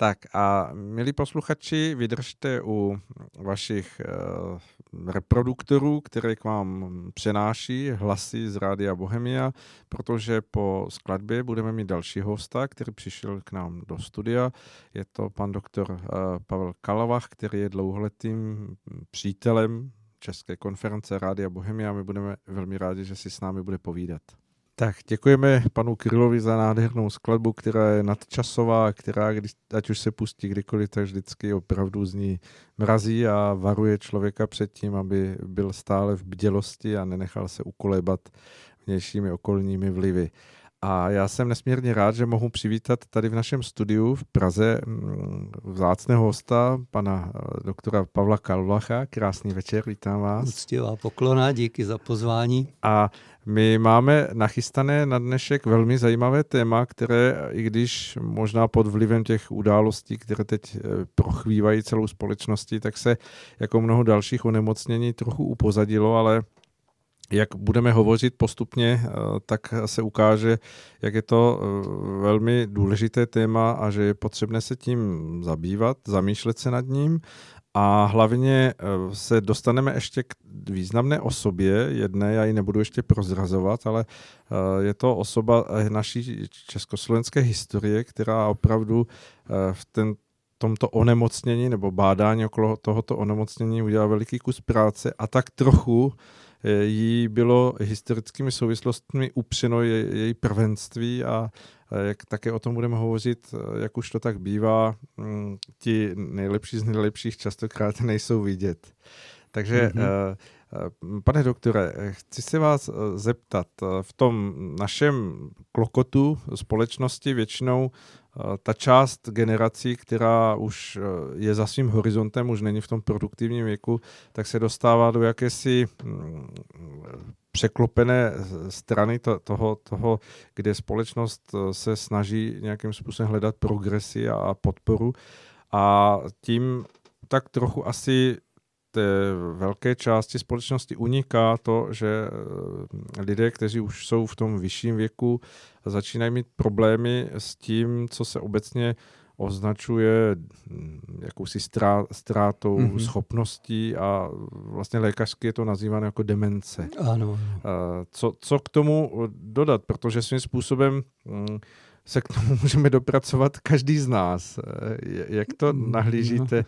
Tak a milí posluchači, vydržte u vašich uh, reproduktorů, které k vám přenáší hlasy z Rádia Bohemia, protože po skladbě budeme mít další hosta, který přišel k nám do studia. Je to pan doktor uh, Pavel Kalavach, který je dlouholetým přítelem České konference Rádia Bohemia. My budeme velmi rádi, že si s námi bude povídat. Tak děkujeme panu Krylovi za nádhernou skladbu, která je nadčasová, která, když, ať už se pustí kdykoliv, tak vždycky opravdu z ní mrazí a varuje člověka před tím, aby byl stále v bdělosti a nenechal se ukolebat vnějšími okolními vlivy. A já jsem nesmírně rád, že mohu přivítat tady v našem studiu v Praze mm, vzácného hosta, pana eh, doktora Pavla Kalvacha. Krásný večer, vítám vás. Úctivá poklona, díky za pozvání. A my máme nachystané na dnešek velmi zajímavé téma, které, i když možná pod vlivem těch událostí, které teď eh, prochvívají celou společností, tak se jako mnoho dalších onemocnění trochu upozadilo, ale jak budeme hovořit postupně, eh, tak se ukáže, jak je to eh, velmi důležité téma a že je potřebné se tím zabývat, zamýšlet se nad ním. A hlavně eh, se dostaneme ještě k významné osobě. Jedné, já ji nebudu ještě prozrazovat, ale je to osoba naší československé historie, která opravdu v ten, tomto onemocnění nebo bádání okolo tohoto onemocnění udělala veliký kus práce a tak trochu Eh, jí bylo historickými souvislostmi upřeno je, její prvenství a jak také o tom budeme hovořit, eh, jak už to tak bývá, mm, ti nejlepší z nejlepších častokrát nejsou vidět. Takže mm-hmm. Pane doktore, chci se vás zeptat, v tom našem klokotu společnosti většinou ta část generací, která už je za svým horizontem, už není v tom produktivním věku, tak se dostává do jakési mm, překlopené strany toho, toho, kde společnost se snaží nějakým způsobem hledat progresi a podporu. A tím tak trochu asi té velké části společnosti uniká to, že eh, lidé, kteří už jsou v tom vyšším věku, začínají mít problémy s tím, co se obecně označuje hm, jakousi ztrátou mm-hmm. schopností a vlastně lékařsky je to nazýváno jako demence. Ano. Eh, co, co k tomu dodat? Protože svým způsobem hm, se k tomu můžeme dopracovat každý z nás. Eh, jak to mm, nahlížíte? No.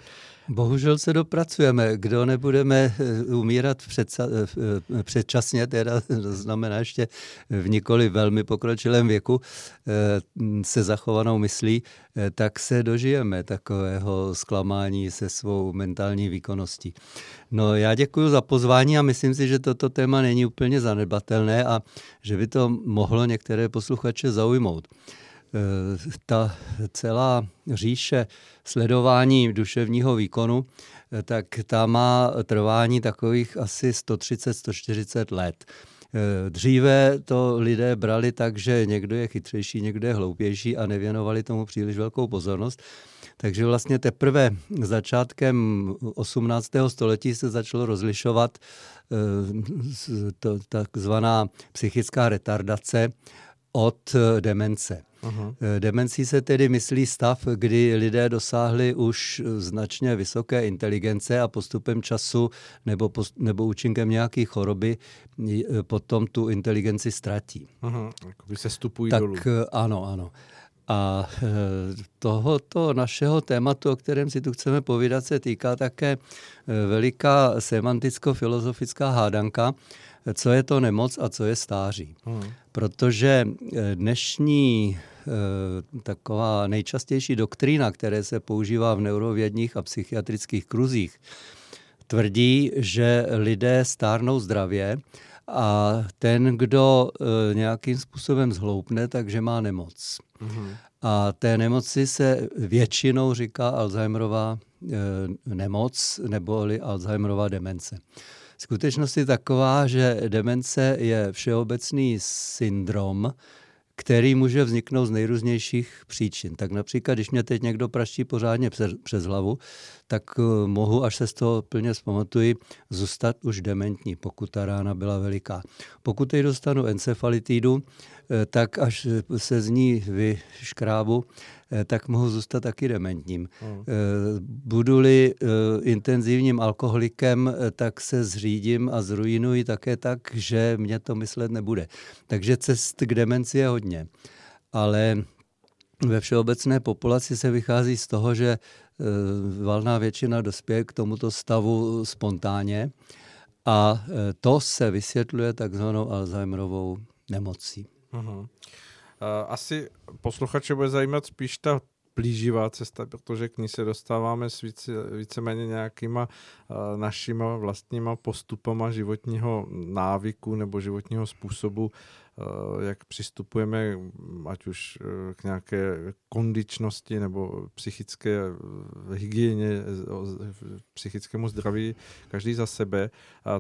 Bohužel se dopracujeme. Kdo nebudeme eh, umírat předsa, eh, předčasně, teda to znamená ještě v nikoli velmi pokročilém věku, se zachovanou myslí, tak se dožijeme takového zklamání se svou mentální výkonností. No já děkuji za pozvání a myslím si, že toto téma není úplně zanedbatelné a že by to mohlo některé posluchače zaujmout. Eh, ta celá říše sledování duševního výkonu, eh, tak ta má trvání takových asi 130-140 let. Eh, dříve to lidé brali tak, že někdo je chytřejší, někdo je hloupější a nevěnovali tomu příliš velkou pozornost. Takže vlastně teprve začátkem 18. století se začalo rozlišovat takzvaná psychická retardace od demence. Uh-huh. Demencí se tedy myslí stav, kdy lidé dosáhli už značně vysoké inteligence a postupem času nebo, post, nebo účinkem nějaké choroby potom tu inteligenci ztratí. Uh-huh. Jakoby se stupují tak, dolů. Eh, ano, ano. A eh, tohoto našeho tématu, o kterém si tu chceme povídat, se týká také veliká semanticko-filozofická hádanka, co je to nemoc a co je stáří. Hmm. Protože dnešní Eh, taková nejčastější doktrína, které se používá v neurovědních a psychiatrických kruzích, tvrdí, že lidé stárnou zdravě a ten, kdo eh, nějakým způsobem zhloupne, takže má nemoc. Mm-hmm. A té nemoci se většinou říká Alzheimerová nemoc neboli Alzheimerová demence. Skutečnost je taková, že demence je všeobecný syndrom, který může vzniknout z nejrůznějších příčin. Tak například, když mě teď někdo praští pořádně přes, přes hlavu, tak uh, mohu, až se z toho plně zpamatuji, zůstat už dementní, pokud ta rána byla veliká. Pokud teď dostanu encefalitidu, eh, tak až se z ní vyškrábu, tak mohu zůstat taky dementním. Hmm. Budu-li intenzivním alkoholikem, tak se zřídím a zrujnuji také tak, že mě to myslet nebude. Takže cest k demenci je hodně. Ale ve všeobecné populaci se vychází z toho, že valná většina dospěje k tomuto stavu spontánně a to se vysvětluje takzvanou Alzheimerovou nemocí. Uh-huh. Asi posluchače bude zajímat spíš ta plíživá cesta, protože k ní se dostáváme s více, víceméně nějakýma uh, našima vlastníma postupama životního návyku nebo životního způsobu, uh, jak přistupujeme, ať už uh, k nějaké kondičnosti nebo psychické hygieně, psychickému zdraví, každý za sebe.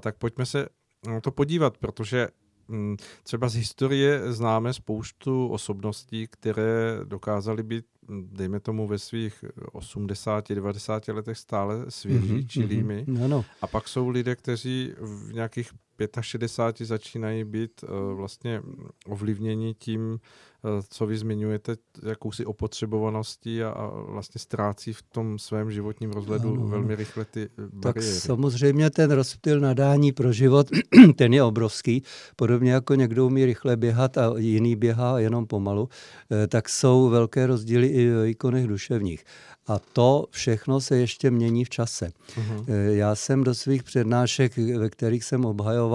Tak pojďme se na to podívat, protože Mm, třeba z historie známe spoustu osobností, které dokázaly být, dejme tomu, ve svých 80-90 letech stále svěží, mm-hmm, čilými. Mm-hmm, ano. A pak jsou lidé, kteří v nějakých 65 začínají být uh, vlastně ovlivněni tím, uh, co vy zmiňujete, jakousi opotřebovaností a, a vlastně ztrácí v tom svém životním rozhledu ano, velmi rychle ty bariéry. Tak samozřejmě ten rozptyl nadání pro život, ten je obrovský. Podobně jako někdo umí rychle běhat a jiný běhá jenom pomalu, eh, tak jsou velké rozdíly i v výkonech duševních. A to všechno se ještě mění v čase. Uh-huh. Já jsem do svých přednášek, ve kterých jsem obhajoval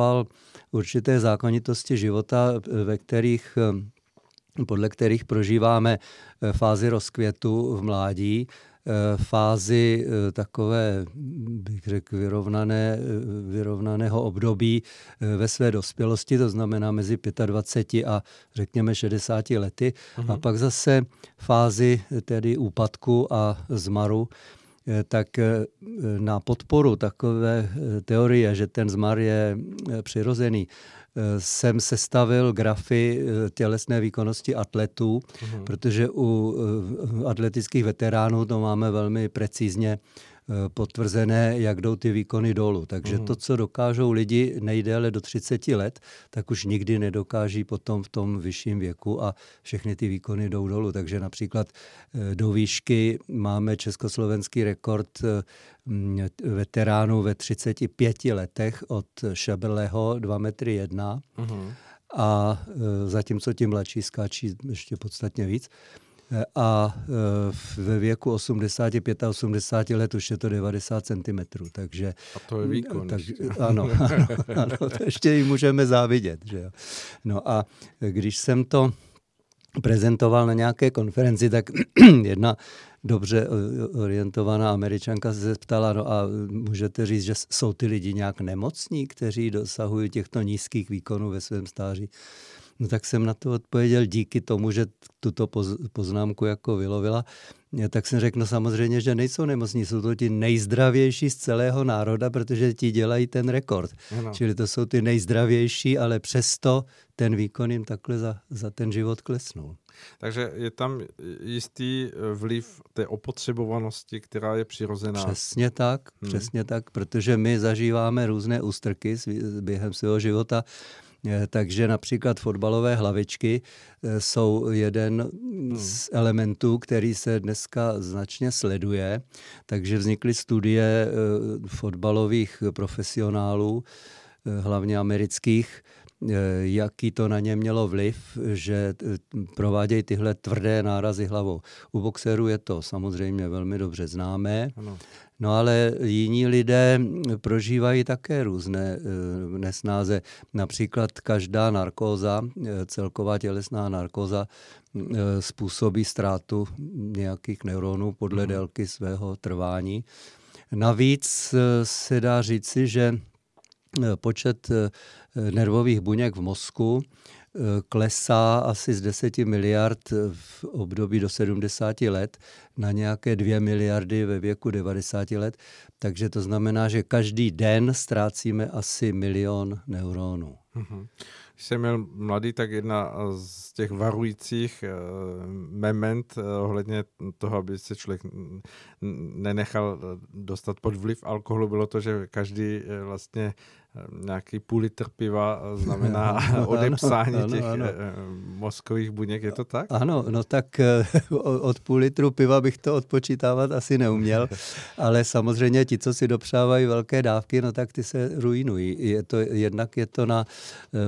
určité zákonitosti života, ve kterých podle kterých prožíváme eh, fázi rozkvětu v mládí, Eh, fázi eh, takové, bych řekl, vyrovnané, vyrovnaného období ve své dospělosti, to znamená mezi 25 a řekněme 60 lety, uh-huh. a pak zase fázi tedy úpadku a zmaru, tak na podporu takové teorie, že ten zmar je přirozený, jsem sestavil grafy eh, tělesné výkonnosti atletů, uh-huh. protože u eh, atletických veteránů to máme velmi precízně Eh, potvrzené, jak jdou ty výkony dolů. Takže mm. to, co dokážou lidi nejdéle do 30 let, tak už nikdy nedokáží potom v tom vyšším věku a všechny ty výkony jdou dolů. Takže například eh, do výšky máme československý rekord eh, veteránů ve 35 letech od Šabeleho 2 metry 1 mm. a zatímco ti mladší skáčí ještě podstatně víc. A e, ve věku 85 a 80 let už je to 90 cm. Takže, a to je výkon. Tak, ano, ano, to ještě ji můžeme závidět. Že jo. No a když jsem to prezentoval na nějaké konferenci, tak jedna dobře orientovaná američanka se zeptala, no a můžete říct, že jsou ty lidi nějak nemocní, kteří dosahují těchto nízkých výkonů ve svém stáří? No tak jsem na to odpověděl díky tomu, že tuto poznámku jako vylovila, tak jsem řekl, no samozřejmě, že nejsou nemocní, jsou to ti nejzdravější z celého národa, protože ti dělají ten rekord. Ano. Čili to jsou ty nejzdravější, ale přesto ten výkon jim takhle za, za ten život klesnul. Takže je tam jistý vliv té opotřebovanosti, která je přirozená. Přesně tak, hmm. přesně tak, protože my zažíváme různé ústrky během svého života Eh, takže například fotbalové hlavičky eh, jsou jeden hmm. z elementů, který se dneska značně sleduje. Takže vznikly studie eh, fotbalových profesionálů, hlavně amerických, jaký to na ně mělo vliv, že provádějí tyhle tvrdé nárazy hlavou. U boxerů je to samozřejmě velmi dobře známé. Ano. No ale jiní lidé prožívají také různé eh, nesnáze. Například každá narkóza, eh, celková tělesná narkóza, eh, způsobí ztrátu nějakých neuronů podle mm. délky svého trvání. Navíc se dá říci, že počet nervových buněk v mozku klesá asi z 10 miliard v období do 70 let na nějaké 2 miliardy ve věku 90 let. Takže to znamená, že každý den ztrácíme asi milion neuronů. Mm-hmm. Když jsem měl mladý, tak jedna z těch varujících uh, moment uh, ohledně toho, aby se člověk nenechal dostat pod vliv alkoholu, bylo to, že každý vlastně nějaký půl litr piva znamená odepsání ano, těch ano. mozkových buněk, je to tak? Ano, no tak od půl litru piva bych to odpočítávat asi neuměl, ale samozřejmě ti, co si dopřávají velké dávky, no tak ty se ruinují. Je to, jednak je to na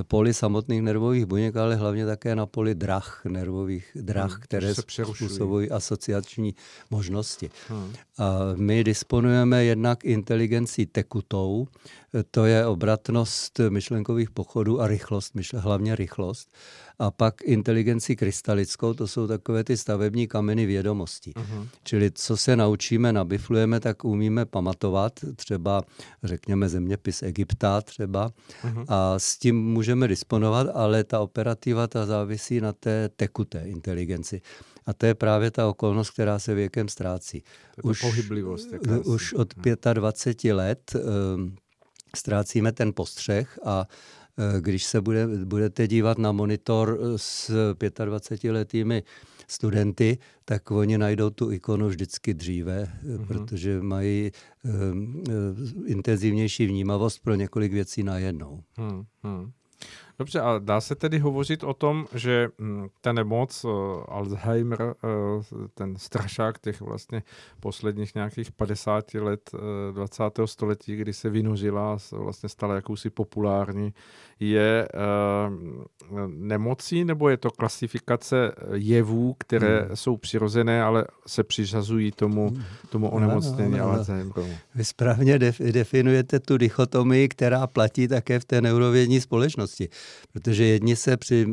poli samotných nervových buněk, ale hlavně také na poli drah, nervových drah, hmm, které způsobují asociační možnosti. Hmm. A my disponujeme jednak inteligencí tekutou, to je obratnost myšlenkových pochodů a rychlost, myšle, hlavně rychlost. A pak inteligenci krystalickou, to jsou takové ty stavební kameny vědomosti. Uh-huh. Čili co se naučíme, nabiflujeme, tak umíme pamatovat, třeba řekněme zeměpis Egypta třeba, uh-huh. a s tím můžeme disponovat, ale ta operativa ta závisí na té tekuté inteligenci. A to je právě ta okolnost, která se věkem ztrácí. Už, pohyblivost. Už od 25 let um, ztrácíme ten postřeh a e, když se bude, budete dívat na monitor s 25-letými studenty, tak oni najdou tu ikonu vždycky dříve, mm-hmm. protože mají um, intenzivnější vnímavost pro několik věcí najednou. Mm-hmm. Dobře, a dá se tedy hovořit o tom, že hm, ta nemoc, uh, Alzheimer, uh, ten strašák těch vlastně posledních nějakých 50 let uh, 20. století, kdy se vynořila, vlastně stala jakousi populární, je nemocí nebo je to klasifikace jevů, které hmm. jsou přirozené, ale se přiřazují tomu, hmm. tomu onemocnění no, no, no. Alzheimeru? Vy správně definujete tu dichotomii, která platí také v té neurovědní společnosti. Protože jedni se při,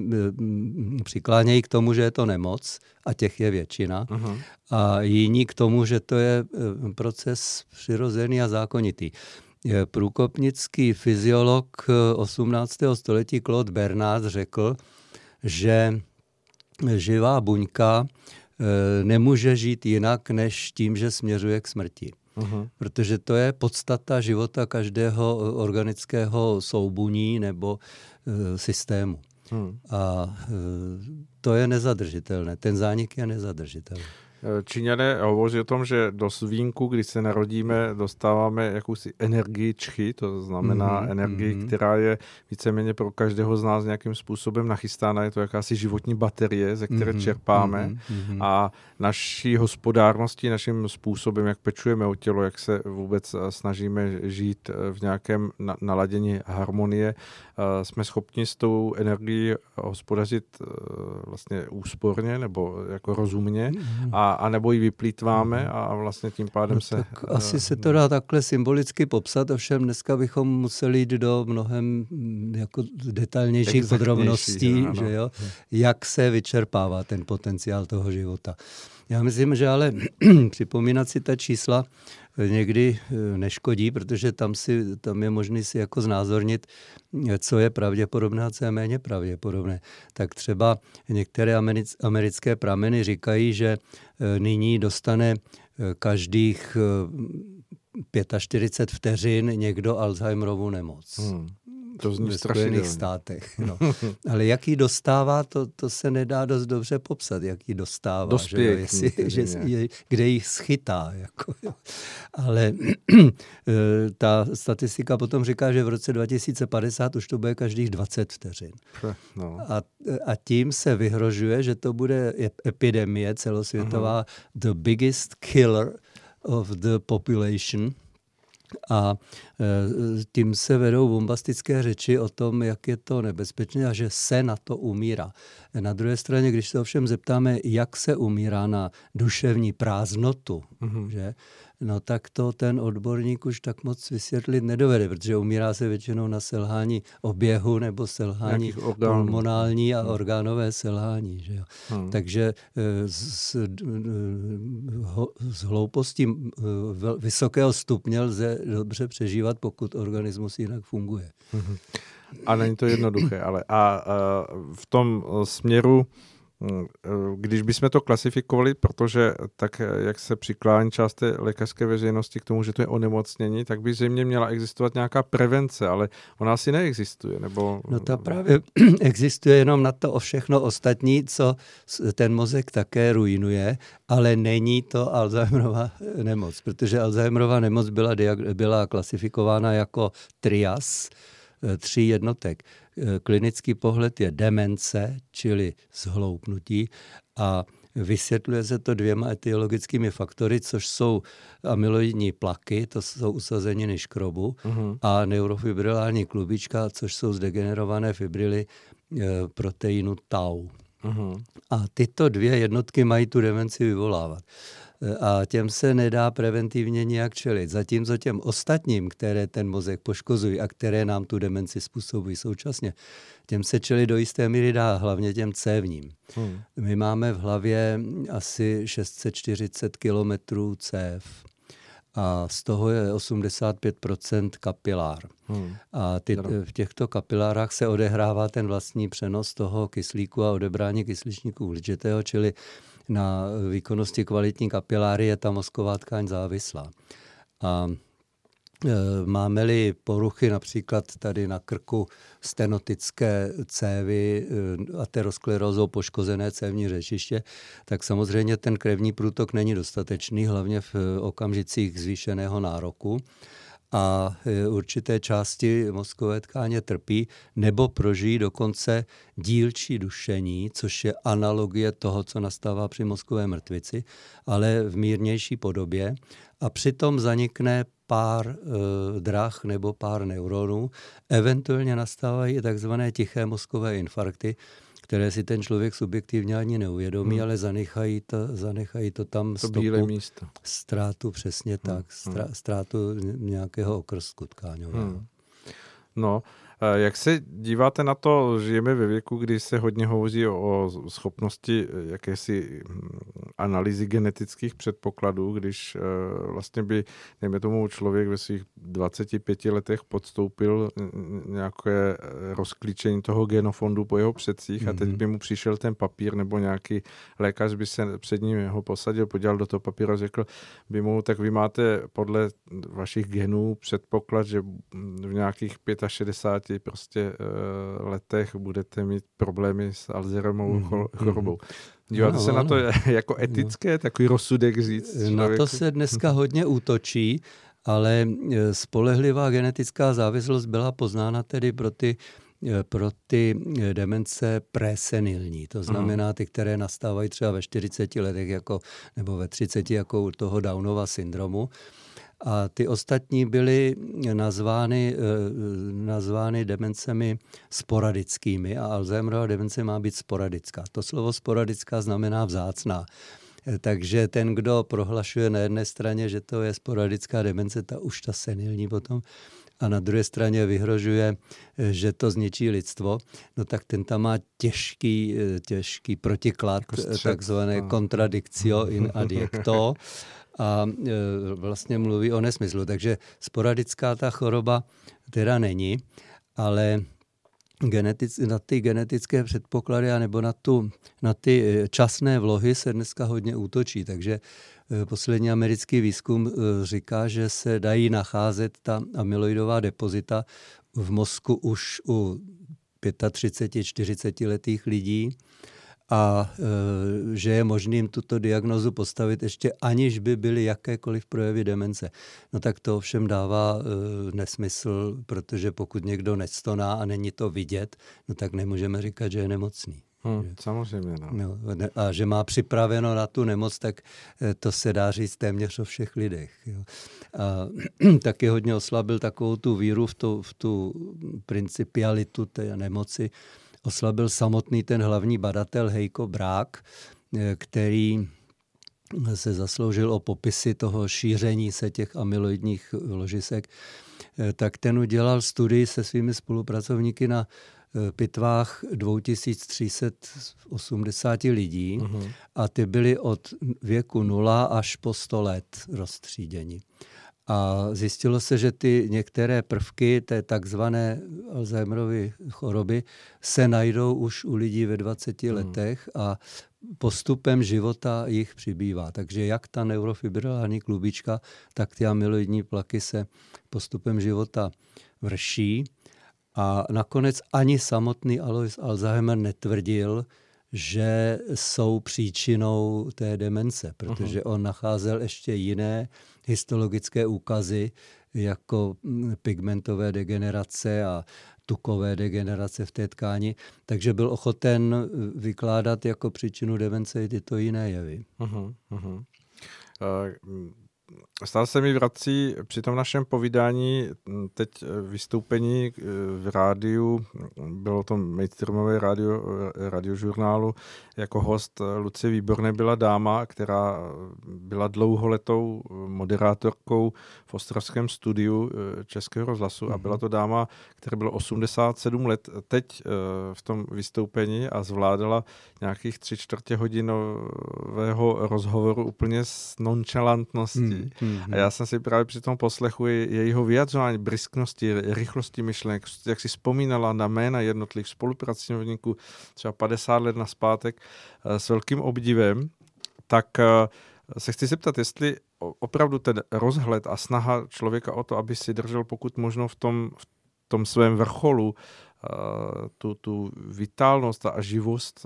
přiklánějí k tomu, že je to nemoc, a těch je většina, uh-huh. a jiní k tomu, že to je e, proces přirozený a zákonitý. Průkopnický fyziolog 18. E, století Claude Bernard řekl, že živá buňka e, nemůže žít jinak než tím, že směřuje k smrti. Uh-huh. Protože to je podstata života každého organického soubuní nebo e, systému. Uh-huh. A e, to je nezadržitelné. Ten zánik je nezadržitelný. Číňané hovoří o tom, že do svínku, když se narodíme, dostáváme jakousi energii čchy, to znamená mm-hmm, energii, mm-hmm. která je víceméně pro každého z nás nějakým způsobem nachystána. Je to jakási životní baterie, ze které mm-hmm, čerpáme. Mm-hmm. A naší hospodárností, naším způsobem, jak pečujeme o tělo, jak se vůbec eh, snažíme žít eh, v nějakém naladění harmonie, eh, jsme schopni s tou energií hospodařit vlastně úsporně nebo jako rozumně. Mm-hmm. A a nebo ji vyplýtváme mhm. a vlastně tím pádem no, se... Tak asi se to dá takhle symbolicky popsat, ovšem dneska bychom museli jít do mnohem mm, jako detailnějších podrobností, že jo, jak se vyčerpává ten potenciál toho života. Já myslím, že ale připomínat si ta čísla někdy eh, neškodí, protože tam, si, tam je možné si jako znázornit, co je pravděpodobné a co je méně pravděpodobné. Tak třeba některé americké prameny říkají, že eh, nyní dostane eh, každých 45 vteřin někdo Alzheimerovu nemoc. Hmm. To v Spojených státech. No. Ale jak ji dostává, to, to se nedá dost dobře popsat, jak ji dostává. Dospěje že, Jestli, že, je, kde ji schytá. Jako, jo. Ale ta statistika potom říká, že v roce 2050 už to bude každých 20 vteřin. No. A, a tím se vyhrožuje, že to bude epidemie celosvětová, uh-huh. the biggest killer of the population – a e, tím se vedou bombastické řeči o tom, jak je to nebezpečné a že se na to umírá. Na druhé straně, když se ovšem zeptáme, jak se umírá na duševní prázdnotu, mm-hmm. že, no tak to ten odborník už tak moc vysvětlit nedovede, protože umírá se většinou na selhání oběhu nebo selhání hormonální a hmm. orgánové selhání. Že jo? Hmm. Takže eh, z, z hloupostí eh, vysokého stupně lze dobře přežívat, pokud organismus jinak funguje. Hmm. A není to jednoduché, ale a, a v tom směru eh, když bychom to klasifikovali, protože tak, eh, jak se přiklání část té lékařské veřejnosti k tomu, že to je onemocnění, tak by zřejmě měla existovat nějaká prevence, ale ona asi neexistuje. Nebo... No ta právě existuje jenom na to o všechno ostatní, co ten mozek také ruinuje, ale není to Alzheimerova nemoc, protože Alzheimerova nemoc byla, byla klasifikována jako trias, eh, tří jednotek. Klinický pohled je demence, čili zhloupnutí a Vysvětluje se to dvěma etiologickými faktory, což jsou amyloidní plaky, to jsou usazeniny škrobu, uh-huh. a neurofibrilální klubička, což jsou zdegenerované fibrily e, proteinu tau. Uh-huh. A tyto dvě jednotky mají tu demenci vyvolávat a těm se nedá preventivně nějak čelit. Zatímco těm ostatním, které ten mozek poškozují a které nám tu demenci způsobují současně, těm se čelit do jisté míry dá, hlavně těm cévním. Hmm. My máme v hlavě asi 640 kilometrů cév a z toho je 85% kapilár. Hmm. A ty, v těchto kapilárách se odehrává ten vlastní přenos toho kyslíku a odebrání kysličníku uhličitého, čili na výkonnosti kvalitní kapiláry je ta mozková tkáň závislá. A e, Máme-li poruchy například tady na krku stenotické cévy, e, aterosklerózou poškozené cévní řečiště, tak samozřejmě ten krevní průtok není dostatečný, hlavně v okamžicích zvýšeného nároku a e, určité části mozkové tkáně trpí nebo prožijí dokonce dílčí dušení, což je analogie toho, co nastává při mozkové mrtvici, ale v mírnější podobě a přitom zanikne pár e, drah nebo pár neuronů. Eventuálně nastávají i takzvané tiché mozkové infarkty, které si ten člověk subjektivně ani neuvědomí, hmm. ale zanechají to, zanechají to tam to stopu, bílé místo. ztrátu, přesně hmm. tak, hmm. ztrátu nějakého okrsku tkáňového. Hmm. No, jak se díváte na to, žijeme ve věku, kdy se hodně hovoří o schopnosti eh, jakési hm, analýzy genetických předpokladů, když eh, vlastně by, dejme tomu, člověk ve svých 25 letech podstoupil nějaké rozklíčení toho genofondu po jeho předcích a teď mhm. by mu přišel ten papír nebo nějaký lékař by se před ním ho posadil, podíval do toho papíru a řekl by mu, tak vy máte podle vašich genů předpoklad, že v nějakých 65 50 prostě uh, letech budete mít problémy s Alzheimerovou mm-hmm. chorobou. Díváte no, se na to jako etické, no. takový rozsudek říct? Člověku? Na to se dneska hodně útočí, ale eh, spolehlivá genetická závislost byla poznána tedy pro ty eh, pro ty demence presenilní, to znamená ty, které nastávají třeba ve 40 letech jako, nebo ve 30 jako u toho Downova syndromu. A ty ostatní byly nazvány, eh, nazvány demencemi sporadickými a Alzheimerova demence má být sporadická. To slovo sporadická znamená vzácná. Eh, takže ten, kdo prohlašuje na jedné straně, že to je sporadická demence, ta už ta senilní potom, a na druhé straně vyhrožuje, eh, že to zničí lidstvo, no tak ten tam má těžký, těžký protiklad, jako takzvané contradictio in adjecto a e, vlastně mluví o nesmyslu. Takže sporadická ta choroba teda není, ale genetic, na ty genetické předpoklady nebo na, tu, na ty e, časné vlohy se dneska hodně útočí. Takže e, poslední americký výzkum říká, že se dají nacházet ta amyloidová depozita v mozku už u 35-40 letých lidí a e, že je možným tuto diagnozu postavit ještě aniž by byly jakékoliv projevy demence. No tak to ovšem dává e, nesmysl, protože pokud někdo nestoná a není to vidět, no tak nemůžeme říkat, že je nemocný. Hmm, samozřejmě. No. No, a že má připraveno na tu nemoc, tak e, to se dá říct téměř o všech lidech. Jo. A taky hodně oslabil takovou tu víru v tu, v tu principialitu té nemoci, oslabil samotný ten hlavní badatel Hejko Brák, eh, který se zasloužil o popisy toho šíření se těch amyloidních ložisek, eh, tak ten udělal studii se svými spolupracovníky na eh, pitvách 2380 lidí uh-huh. a ty byly od věku 0 až po 100 let rozstříděni. A zjistilo se, že ty některé prvky té takzvané Alzheimerovy choroby se najdou už u lidí ve 20 hmm. letech a postupem života jich přibývá. Takže jak ta neurofibrilární klubička, tak ty amyloidní plaky se postupem života vrší. A nakonec ani samotný Alois Alzheimer netvrdil, že jsou příčinou té demence, protože on nacházel ještě jiné histologické úkazy, jako mm, pigmentové degenerace a tukové degenerace v té tkáni, takže byl ochoten vykládat jako příčinu demence i tyto jiné jevy. Uh-huh, uh-huh. Stále se mi vrací při tom našem povídání teď vystoupení e, v rádiu, bylo to mainstreamové radio, radiožurnálu, jako host Lucie Výborné byla dáma, která byla dlouholetou moderátorkou v Ostravském studiu e, Českého rozhlasu a byla mhm. to dáma, která byla 87 let teď e, v tom vystoupení a zvládala nějakých tři čtvrtě hodinového rozhovoru úplně s nonchalantností. Mm Mm-hmm. A já jsem si právě při tom poslechu jejího vyjadřování, brisknosti, rychlosti myšlenek, jak si vzpomínala na jména jednotlivých spolupracovníků třeba 50 let na zpátek eh, s velkým obdivem, tak eh, se chci zeptat, jestli opravdu ten rozhled a snaha člověka o to, aby si držel pokud možno v tom, v tom svém vrcholu eh, tu, tu vitálnost a živost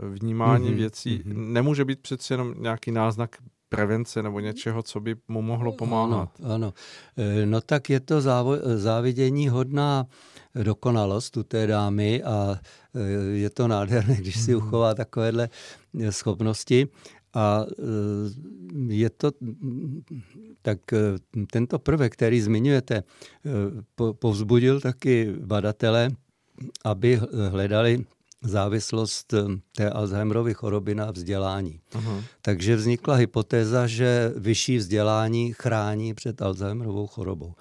vnímání mm-hmm, věcí mm-hmm. nemůže být přece jenom nějaký náznak prevence nebo něčeho, co by mu mohlo pomáhat. Ano, ano. E, no tak je to závo- závidění hodná dokonalost u té dámy a e, je to nádherné, když si mhm. uchová takovéhle e, schopnosti. A je to tak tento prvek, který zmiňujete, povzbudil taky badatele, aby hledali závislost eh, té Alzheimerovy choroby na vzdělání. Uh-huh. Takže vznikla hypotéza, že vyšší vzdělání chrání před Alzheimerovou chorobou.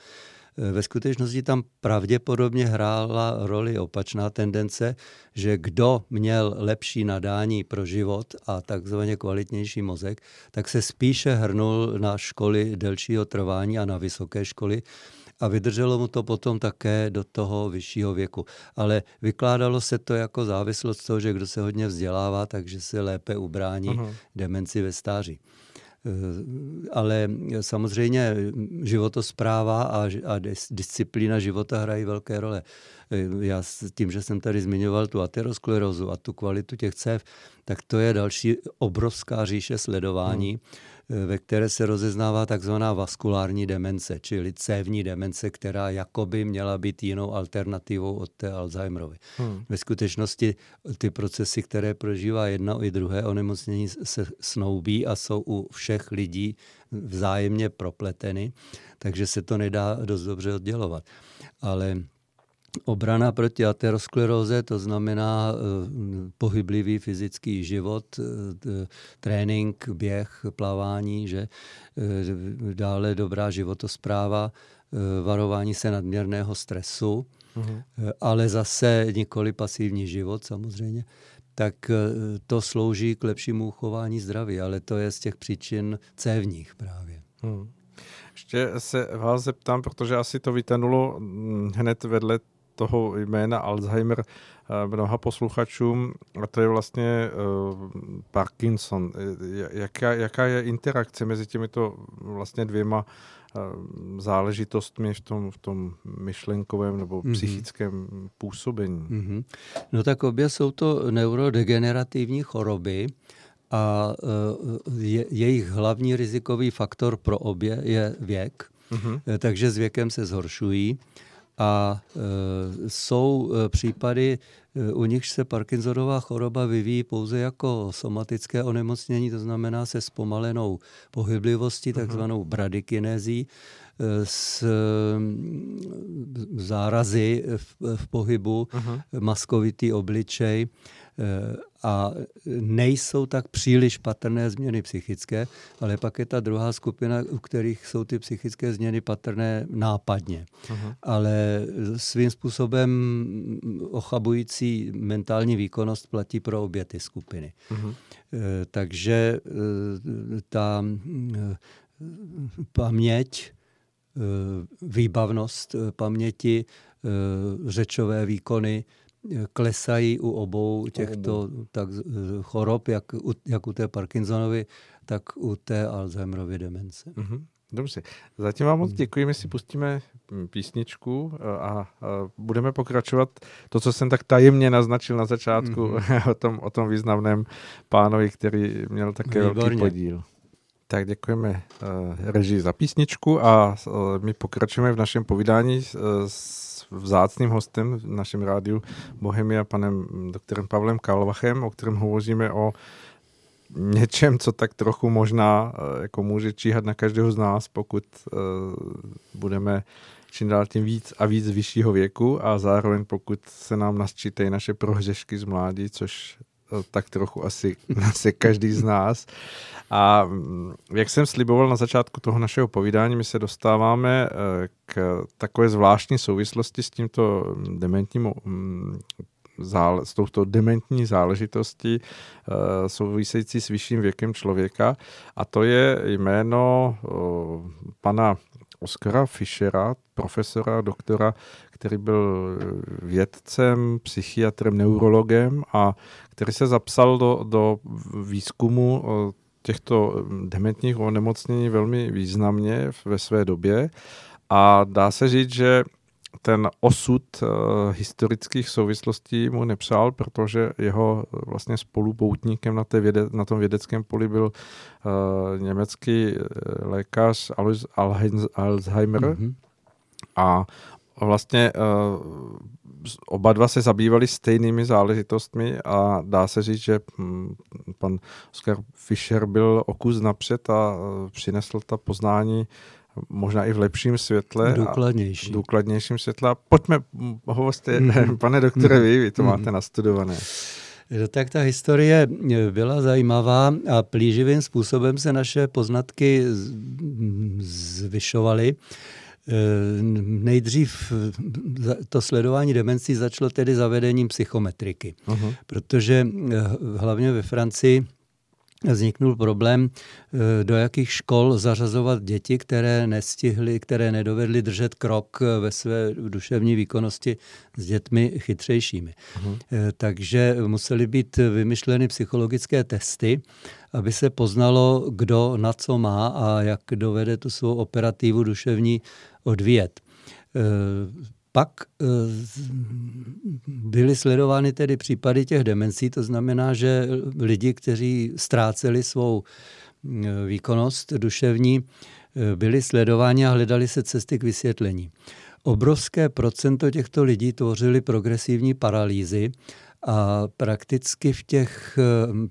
Eh, ve skutečnosti tam pravděpodobně hrála roli opačná tendence, že kdo měl lepší nadání pro život a takzvaně kvalitnější mozek, tak se spíše hrnul na školy delšího trvání a na vysoké školy, a vydrželo mu to potom také do toho vyššího věku. Ale vykládalo se to jako závislost toho, že kdo se hodně vzdělává, takže se lépe ubrání uh-huh. demenci ve stáří. Eh, ale samozřejmě životospráva a, a disciplína života hrají velké role. Eh, já s tím, že jsem tady zmiňoval tu aterosklerózu a tu kvalitu těch cév, tak to je další obrovská říše sledování. Hmm ve které se rozeznává takzvaná vaskulární demence, čili cévní demence, která jakoby měla být jinou alternativou od té Alzheimerovy. Hmm. Ve skutečnosti ty procesy, které prožívá jedna i druhé onemocnění, se snoubí a jsou u všech lidí vzájemně propleteny, takže se to nedá dost dobře oddělovat. Ale Obrana proti ateroskleróze, to znamená uh, pohyblivý fyzický život, uh, trénink, běh, plavání, že uh, dále dobrá životospráva, varování se nadměrného stresu, uh-huh. ale zase nikoli pasivní život samozřejmě, tak to slouží k lepšímu uchování zdraví, ale to je z těch příčin cévních právě. Hmm. Ještě se vás zeptám, protože asi to vytenulo hm, hned vedle toho jména Alzheimer eh, mnoha posluchačům, a to je vlastně uh, Parkinson. Jaká, jaká je interakce mezi těmito vlastně dvěma záležitostmi v tom, v tom myšlenkovém nebo mm-hmm. psychickém působení? Mm-hmm. No tak obě jsou to neurodegenerativní choroby a je, jejich hlavní rizikový faktor pro obě je věk, mm-hmm. takže s věkem se zhoršují. A e, jsou e, případy, e, u nichž se Parkinsonová choroba vyvíjí pouze jako somatické onemocnění, to znamená se zpomalenou pohyblivostí, mhm. takzvanou bradykinezí, s zárazy v, v pohybu, uh-huh. maskovitý obličej a nejsou tak příliš patrné změny psychické, ale pak je ta druhá skupina, u kterých jsou ty psychické změny patrné nápadně. Uh-huh. Ale svým způsobem ochabující mentální výkonnost platí pro obě ty skupiny. Uh-huh. Takže ta paměť výbavnost paměti, řečové výkony klesají u obou těchto tak, chorob, jak u, jak u té Parkinsonovy, tak u té Alzheimerovy demence. Mm-hmm. Dobře, zatím vám moc děkuji, my si pustíme písničku a, a budeme pokračovat to, co jsem tak tajemně naznačil na začátku mm-hmm. o, tom, o tom významném pánovi, který měl také Výborně. velký podíl. Tak děkujeme uh, režii za písničku a my pokračujeme v našem povídání s vzácným hostem v našem rádiu Bohemia, panem doktorem Pavlem Kalvachem, o kterém hovoříme o něčem, co tak trochu možná eh, jako může číhat na každého z nás, pokud uh, budeme čím dál tím víc a víc vyššího věku a zároveň pokud se nám nasčítají naše prohřešky z mládí, což tak trochu asi, asi každý z nás. A mm, jak jsem sliboval na začátku toho našeho povídání, my se dostáváme k takové zvláštní souvislosti s tímto dementním mm, zále, s touto dementní záležitostí uh, související s vyšším věkem člověka a to je jméno pana Oskara Fischera, profesora, doktora, který byl vědcem, psychiatrem, neurologem a který se zapsal do, do výzkumu uh, těchto dementních onemocnění velmi významně ve své době. A dá se říct, že ten osud uh, historických souvislostí mu nepřál, protože jeho eh, vlastně spolupoutníkem na, té věde, na tom vědeckém poli byl uh, německý lékař Alois Alzheimer mm-hmm. a vlastně uh, oba dva se zabývali stejnými záležitostmi a dá se říct, že hm, pan Oskar Fischer byl o kus napřed a přinesl ta poznání možná i v lepším světle. Důkladnější. A důkladnějším světle. Pojďme, hovořte, mm. pane doktore, vy, vy to mm. máte nastudované. Tak ta historie byla zajímavá a plíživým způsobem se naše poznatky zvyšovaly. E, nejdřív to sledování demencí začalo tedy zavedením psychometriky, uh-huh. protože e, hlavně ve Francii vzniknul problém, eh, do jakých škol zařazovat děti, které nestihly, které nedovedly držet krok eh, ve své duševní výkonnosti s dětmi chytřejšími. Uh-huh. Takže musely být vymyšleny psychologické testy, aby se poznalo, kdo na co má a jak dovede tu svou operativu duševní odvíjet. Pak eh, byly sledovány tedy případy těch demencí, to znamená, že lidi, kteří ztráceli svou eh, výkonnost duševní, eh, byli sledováni a hledali se cesty k vysvětlení. Obrovské procento těchto lidí tvořili progresivní paralýzy a prakticky v těch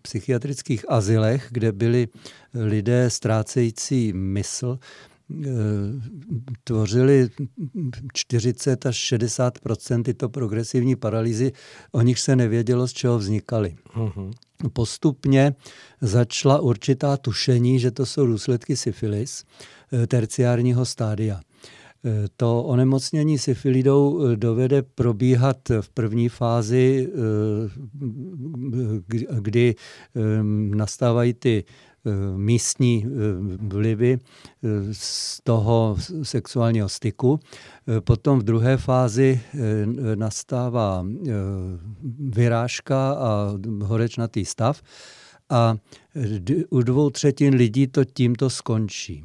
psychiatrických azylech, kde byli lidé ztrácející mysl, tvořili 40 až 60% tyto progresivní paralýzy, o nich se nevědělo, z čeho vznikaly. Uh-huh. Postupně začala určitá tušení, že to jsou důsledky syfilis eh, terciárního stádia. Eh, to onemocnění syfilidou dovede probíhat v první fázi, kdy nastávají ty Eh, místní eh, vlivy eh, z toho sexuálního styku. Potom v druhé fázi nastává vyrážka a horečnatý stav a u dvou třetin lidí to tímto skončí.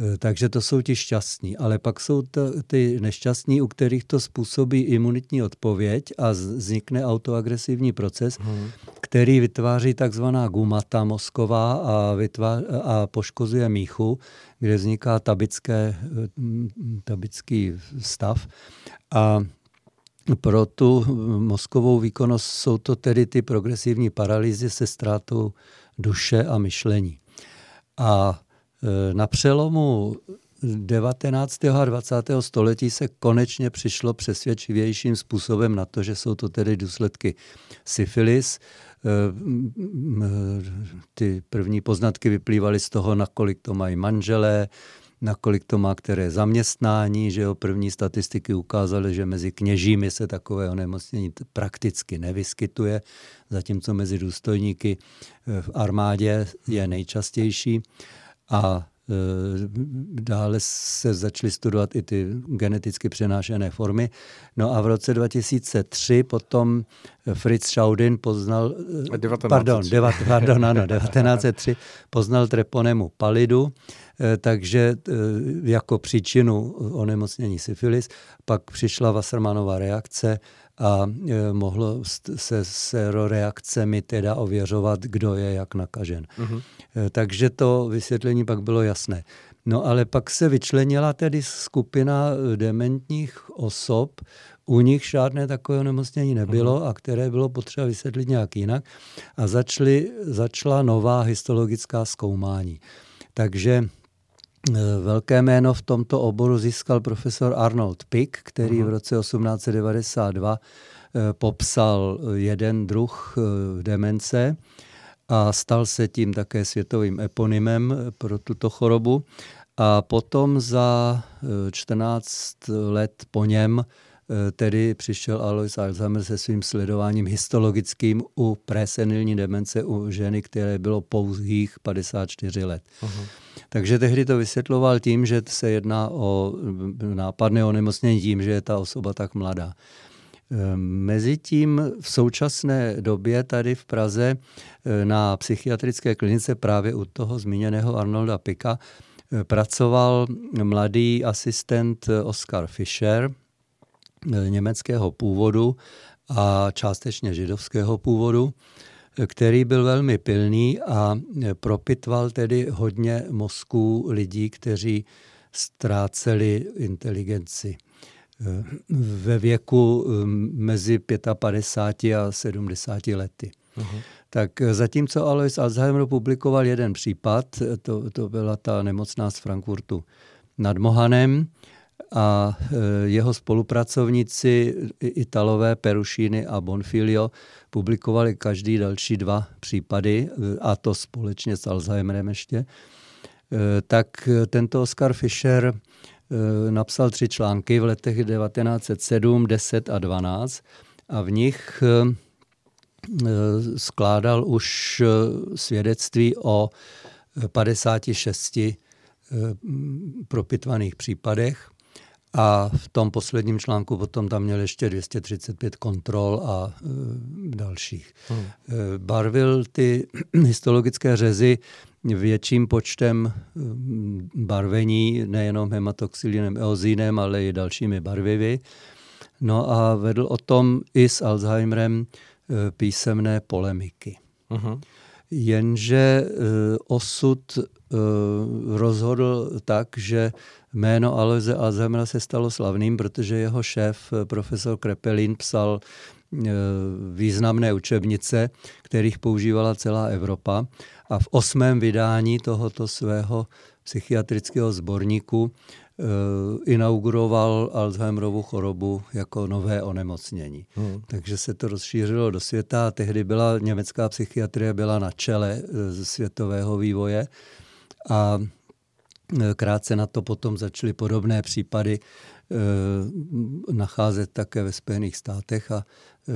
Eh, takže to jsou ti šťastní. Ale pak jsou to, ty nešťastní, u kterých to způsobí imunitní odpověď a vznikne autoagresivní proces, hmm. který vytváří takzvaná gumata mozková a, vytvář, a poškozuje míchu, kde vzniká tabické, eh, tabický stav. A pro tu mozkovou výkonnost jsou to tedy ty progresivní paralýzy se ztrátou duše a myšlení. A Eh, na přelomu 19. a 20. století se konečně přišlo přesvědčivějším způsobem na to, že jsou to tedy důsledky syfilis. Eh, ty první poznatky vyplývaly z toho, nakolik to mají manželé, nakolik to má které zaměstnání, že jo, první statistiky ukázaly, že mezi kněžími se takové onemocnění prakticky nevyskytuje, zatímco mezi důstojníky v armádě je nejčastější. A Dále se začaly studovat i ty geneticky přenášené formy. No a v roce 2003 potom Fritz Schaudin poznal... 1903. Pardon, devat, pardon, ano, 1903 poznal treponemu palidu, takže jako příčinu onemocnění syfilis. Pak přišla Wassermanova reakce, a e, mohlo se seroreakcemi teda ověřovat, kdo je jak nakažen. Uh-huh. Takže to vysvětlení pak bylo jasné. No ale pak se vyčlenila tedy skupina e, dementních osob, u nich žádné takové onemocnění nebylo uh-huh. a které bylo potřeba vysvětlit nějak jinak. A začaly, začala nová histologická zkoumání. Takže velké jméno v tomto oboru získal profesor Arnold Pick, který v roce 1892 eh, popsal jeden druh eh, demence a stal se tím také světovým eponymem pro tuto chorobu. A potom za 14 let po něm tedy přišel Alois Alzheimer se svým sledováním histologickým u presenilní demence u ženy, které bylo pouhých 54 let. Uh-huh. Takže tehdy to vysvětloval tím, že se jedná o nápadné onemocnění tím, že je ta osoba tak mladá. Ehm, mezitím v současné době tady v Praze eh, na psychiatrické klinice právě u toho zmíněného Arnolda Pika eh, pracoval mladý asistent Oskar Fischer, eh, německého původu a částečně židovského původu který byl velmi pilný a propitval tedy hodně mozků lidí, kteří ztráceli inteligenci ve věku mezi 55 a 70 lety. Uh-huh. Tak zatímco Alois Alzheimer publikoval jeden případ, to, to byla ta nemocná z Frankfurtu nad Mohanem, a e, jeho spolupracovníci Italové Perušíny a Bonfilio publikovali každý další dva případy, e, a to společně s Alzheimerem ještě, e, tak tento Oscar Fischer napsal tři články v letech 1907, 10 a 12 a v nich skládal už svědectví o 56 propitvaných případech a v tom posledním článku potom tam měl ještě 235 kontrol a e, dalších. Hmm. E, barvil ty histologické řezy větším počtem e, barvení, nejenom hematoxylinem eozinem, ale i dalšími barvivy. No a vedl o tom i s Alzheimerem e, písemné polemiky. Uh-huh. Jenže e, osud e, rozhodl tak, že Jméno Aloise Alzheimera se stalo slavným, protože jeho šéf, profesor Krepelin, psal e, významné učebnice, kterých používala celá Evropa. A v osmém vydání tohoto svého psychiatrického sborníku e, inauguroval Alzheimerovu chorobu jako nové onemocnění. Hmm. Takže se to rozšířilo do světa a tehdy byla německá psychiatrie byla na čele světového vývoje a Krátce na to potom začaly podobné případy eh, nacházet také ve Spojených státech a eh,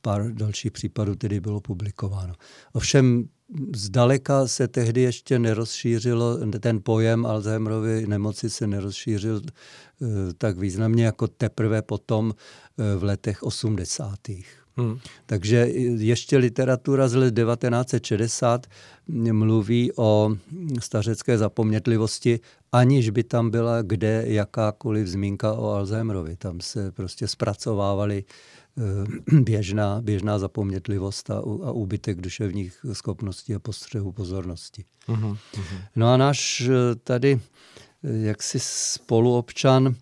pár dalších případů tedy bylo publikováno. Ovšem zdaleka se tehdy ještě nerozšířilo, ten pojem Alzheimerovy nemoci se nerozšířil eh, tak významně jako teprve potom v letech 80. Hmm. Takže ještě literatura z let 1960 mluví o stařecké zapomnětlivosti, aniž by tam byla kde jakákoliv zmínka o Alzheimerovi. Tam se prostě zpracovávaly eh, běžná, běžná zapomnětlivost a, a úbytek duševních schopností a postřehu pozornosti. Uh-huh, uh-huh. No a náš eh, tady eh, jaksi spoluobčan,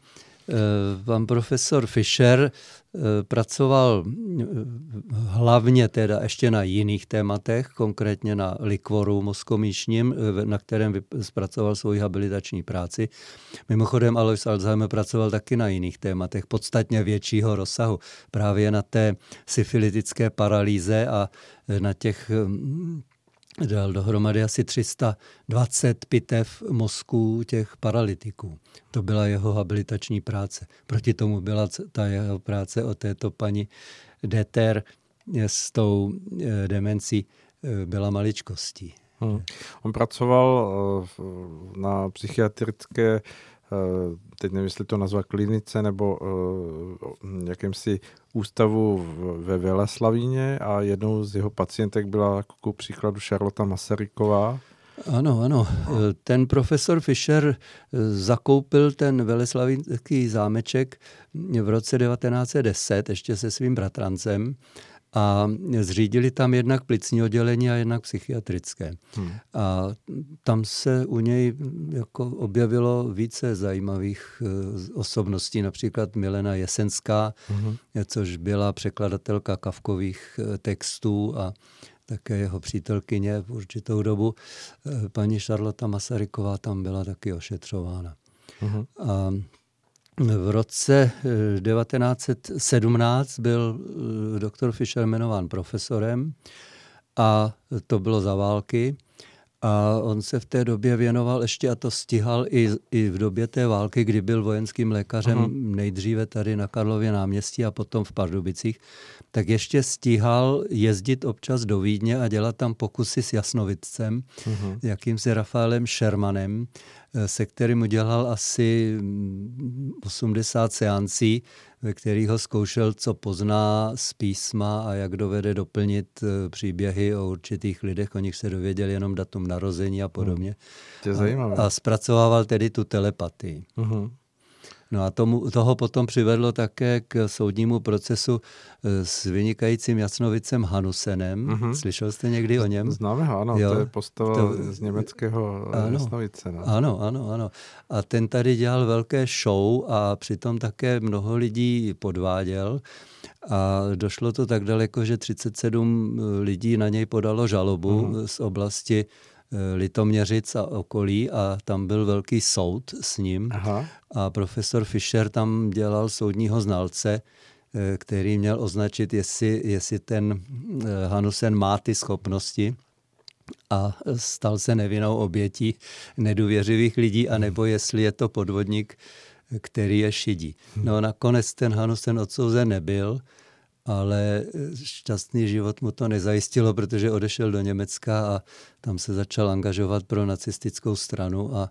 pan profesor Fischer, Eh, pracoval eh, hlavně teda ještě na jiných tématech, konkrétně na likvoru mozkomíšním, eh, na kterém zpracoval svoji habilitační práci. Mimochodem Alois Alzheimer pracoval taky na jiných tématech, podstatně většího rozsahu, právě na té syfilitické paralýze a na těch hm, dal dohromady asi 320 pitev mozků těch paralytiků. To byla jeho habilitační práce. Proti tomu byla ta jeho práce o této paní Deter s tou eh, demencí eh, byla maličkostí. Hmm. On pracoval na psychiatrické teď nevím, jestli to nazvat klinice nebo uh, jakýmsi ústavu ve Veleslavíně a jednou z jeho pacientek byla jako příkladu Charlotte Masaryková. Ano, ano. Ten profesor Fischer zakoupil ten veleslavínský zámeček v roce 1910 ještě se svým bratrancem a zřídili tam jednak plicní oddělení a jednak psychiatrické. Hmm. A tam se u něj jako objevilo více zajímavých eh, osobností, například Milena Jesenská, hmm. což byla překladatelka kavkových eh, textů a také jeho přítelkyně v určitou dobu. Eh, paní Šarlota Masaryková tam byla taky ošetřována. Hmm. A v roce 1917 eh, byl eh, doktor Fischer jmenován profesorem a to bylo za války. A on se v té době věnoval ještě, a to stihal i, i v době té války, kdy byl vojenským lékařem uh-huh. nejdříve tady na Karlově náměstí a potom v Pardubicích, tak ještě stíhal jezdit občas do Vídně a dělat tam pokusy s jasnovicem, uh-huh. jakýmsi Rafaelem Shermanem, se kterým udělal asi 80 mm, seancí, ve kterých ho zkoušel, co pozná z písma a jak dovede doplnit eh, příběhy o určitých lidech, o nich se dověděl jenom datum narození a podobně. Hmm. A, a zpracovával tedy tu telepatii. Uh-huh. No a tomu, toho potom přivedlo také k soudnímu procesu eh, s vynikajícím Jasnovicem Hanusenem. Mm-hmm. Slyšel jste někdy o něm? Známe ho, ano, jo, to je postava to, z německého eh, ano, Jasnovice. No. Ano, ano, ano. A ten tady dělal velké show a přitom také mnoho lidí podváděl. A došlo to tak daleko, že 37 lidí na něj podalo žalobu mm-hmm. z oblasti Eh, Litoměřic a okolí a tam byl velký soud s ním Aha. a profesor Fischer tam dělal soudního znalce, eh, který měl označit, jestli, jestli ten eh, Hanusen má ty schopnosti a stal se nevinnou obětí nedůvěřivých lidí, anebo jestli je to podvodník, který je šidí. No nakonec ten Hanusen odsouzen nebyl, ale šťastný život mu to nezajistilo, protože odešel do Německa a tam se začal angažovat pro nacistickou stranu a e,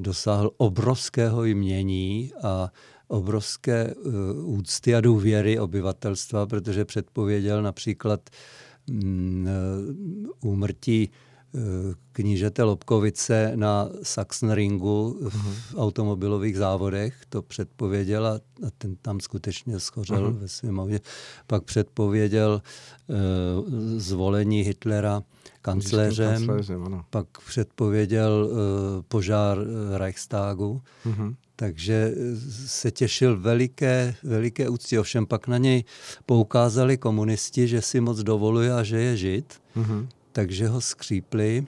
dosáhl obrovského jmění a obrovské e, úcty a důvěry obyvatelstva, protože předpověděl například mm, úmrtí knížete Lobkovice na Sachsenringu v uh-huh. automobilových závodech. To předpověděl a ten tam skutečně schořel uh-huh. ve svém autě. Pak předpověděl uh, zvolení Hitlera kancléřem, pak předpověděl uh, požár Reichstagu. Uh-huh. Takže se těšil veliké, veliké úctě. Ovšem pak na něj poukázali komunisti, že si moc dovoluje a že je žid. Uh-huh takže ho skřípli,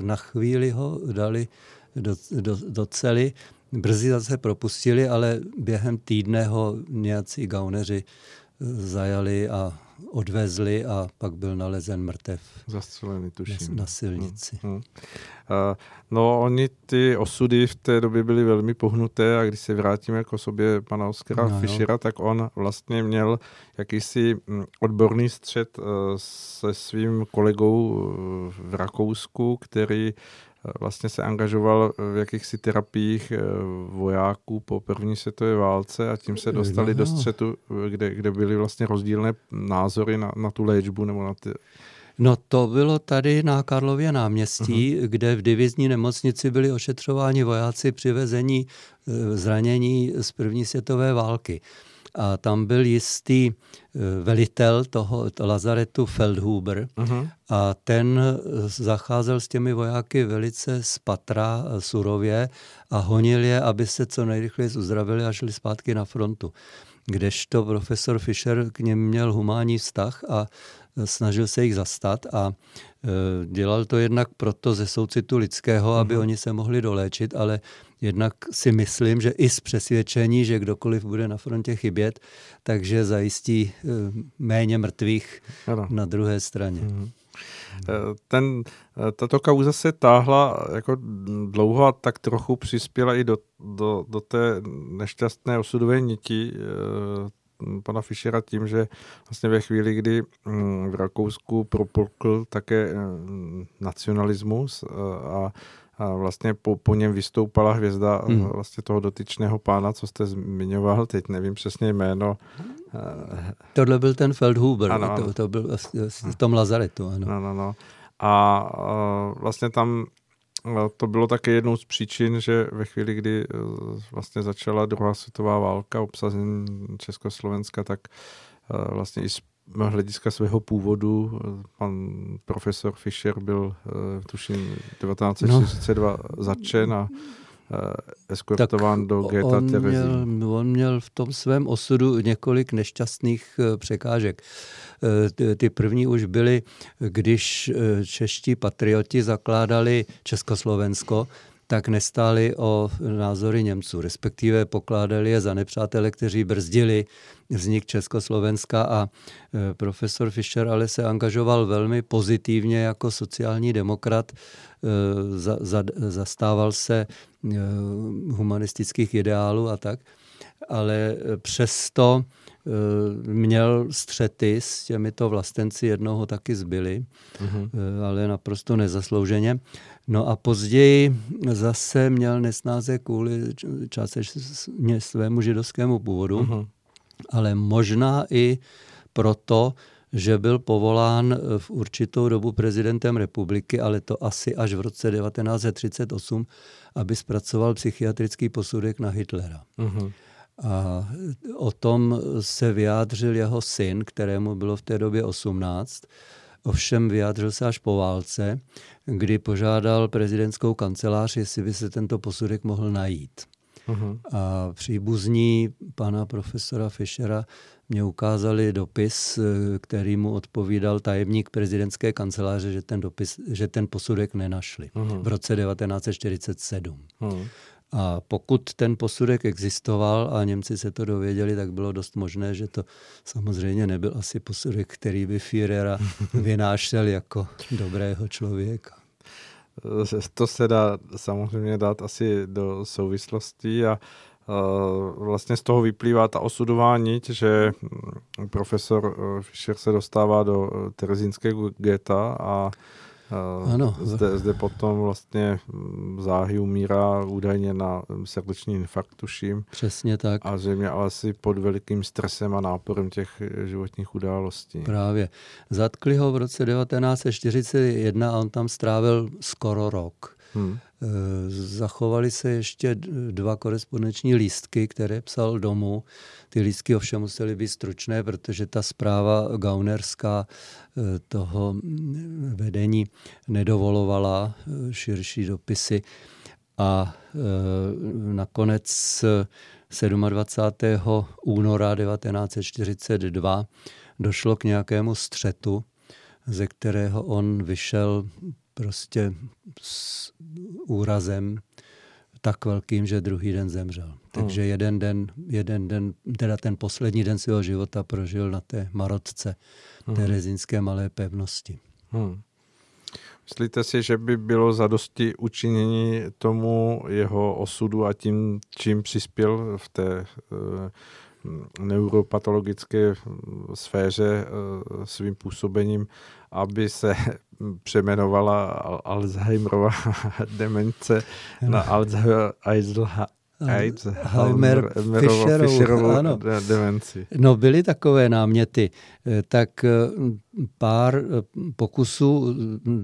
na chvíli ho dali do, do, do cely, brzy zase propustili, ale během týdne ho nějací gauneři zajali a odvezli a pak byl nalezen mrtev. Zastřelený, tuším. Na, na silnici. Hmm, hmm. Uh, no, oni ty osudy v té době byly velmi pohnuté a když se vrátíme k osobě pana Oskara no, Fischera, tak on vlastně měl jakýsi hm, odborný střed uh, se svým kolegou v Rakousku, který vlastně se angažoval v jakýchsi terapiích eh, vojáků po první světové válce a tím se dostali do střetu, kde, kde byly vlastně rozdílné názory na, na tu léčbu nebo na ty... No to bylo tady na Karlově náměstí, uh-huh. kde v divizní nemocnici byli ošetřováni vojáci přivezení eh, zranění z první světové války. A tam byl jistý eh, velitel toho to lazaretu Feldhuber uh-huh. a ten eh, zacházel s těmi vojáky velice spatra, eh, surově a honil je, aby se co nejrychleji uzdravili a šli zpátky na frontu. Kdežto profesor Fischer k něm měl humánní vztah a snažil se jich zastat a dělal to jednak proto ze soucitu lidského, aby uh-huh. oni se mohli doléčit, ale Jednak si myslím, že i z přesvědčení, že kdokoliv bude na frontě chybět, takže zajistí eh, méně mrtvých ano. na druhé straně. Mm-hmm. Ten, eh, tato kauza se táhla jako dlouho a tak trochu přispěla i do, do, do té nešťastné osudové niti pana Fischera tím, že vlastně ve chvíli, kdy mm, v Rakousku propukl také nacionalismus a a vlastně po, po něm vystoupala hvězda hmm. vlastně toho dotyčného pána, co jste zmiňoval, teď nevím přesně jméno. Tohle byl ten Feldhuber, ano, to, to byl v tom Lazaretu. Ano. No, no, no. A, a vlastně tam to bylo také jednou z příčin, že ve chvíli, kdy e, vlastně začala druhá světová válka, obsazení Československa, tak e, vlastně i z hlediska svého původu pan profesor Fischer byl, tuším, 1942 no. zatčen a eskortován do Geta on měl, on měl v tom svém osudu několik nešťastných překážek. Ty první už byly, když čeští patrioti zakládali Československo, tak nestáli o názory Němců, respektive pokládali je za nepřátele, kteří brzdili vznik Československa a profesor Fischer ale se angažoval velmi pozitivně jako sociální demokrat, za, za, zastával se humanistických ideálů a tak, ale přesto měl střety s těmito vlastenci, jednoho taky zbyli, mm-hmm. ale naprosto nezaslouženě. No a později zase měl nesnáze kvůli částečně svému židovskému původu, uh-huh. ale možná i proto, že byl povolán v určitou dobu prezidentem republiky, ale to asi až v roce 1938, aby zpracoval psychiatrický posudek na Hitlera. Uh-huh. A o tom se vyjádřil jeho syn, kterému bylo v té době 18, Ovšem vyjádřil se až po válce, kdy požádal prezidentskou kancelář, jestli by se tento posudek mohl najít. Uh-huh. A příbuzní pana profesora Fischera mě ukázali dopis, který mu odpovídal tajemník prezidentské kanceláře, že ten, dopis, že ten posudek nenašli uh-huh. v roce 1947. Uh-huh. A pokud ten posudek existoval a Němci se to dověděli, tak bylo dost možné, že to samozřejmě nebyl asi posudek, který by Führera vynášel jako dobrého člověka. To se dá samozřejmě dát asi do souvislostí a vlastně z toho vyplývá ta osudová niť, že profesor Fischer se dostává do terezínského geta a ano. Zde, zde potom vlastně záhy umírá údajně na srdeční infarkt, tuším. Přesně tak. A zřejmě ale asi pod velikým stresem a náporem těch životních událostí. Právě. Zatkli ho v roce 1941 a on tam strávil skoro rok. Hmm. Eh, zachovaly se ještě dva korespondenční lístky, které psal domů. Ty lístky ovšem musely být stručné, protože ta zpráva gaunerská eh, toho mm, vedení nedovolovala eh, širší dopisy. A nakonec 27. února 1942 došlo k nějakému střetu, ze kterého on vyšel prostě s úrazem tak velkým, že druhý den zemřel. Takže hmm. jeden den, jeden den, teda ten poslední den svého života prožil na té marotce, hmm. té rezínské malé pevnosti. Hmm. Myslíte si, že by bylo zadosti učinění tomu jeho osudu a tím, čím přispěl v té uh, neuropatologické sféře uh, svým působením, aby se přeměnovala Alzheimerova demence na Alzheimer, Alzheimer Fischerovou ano. demenci. No byly takové náměty, eh, tak eh, pár eh, pokusů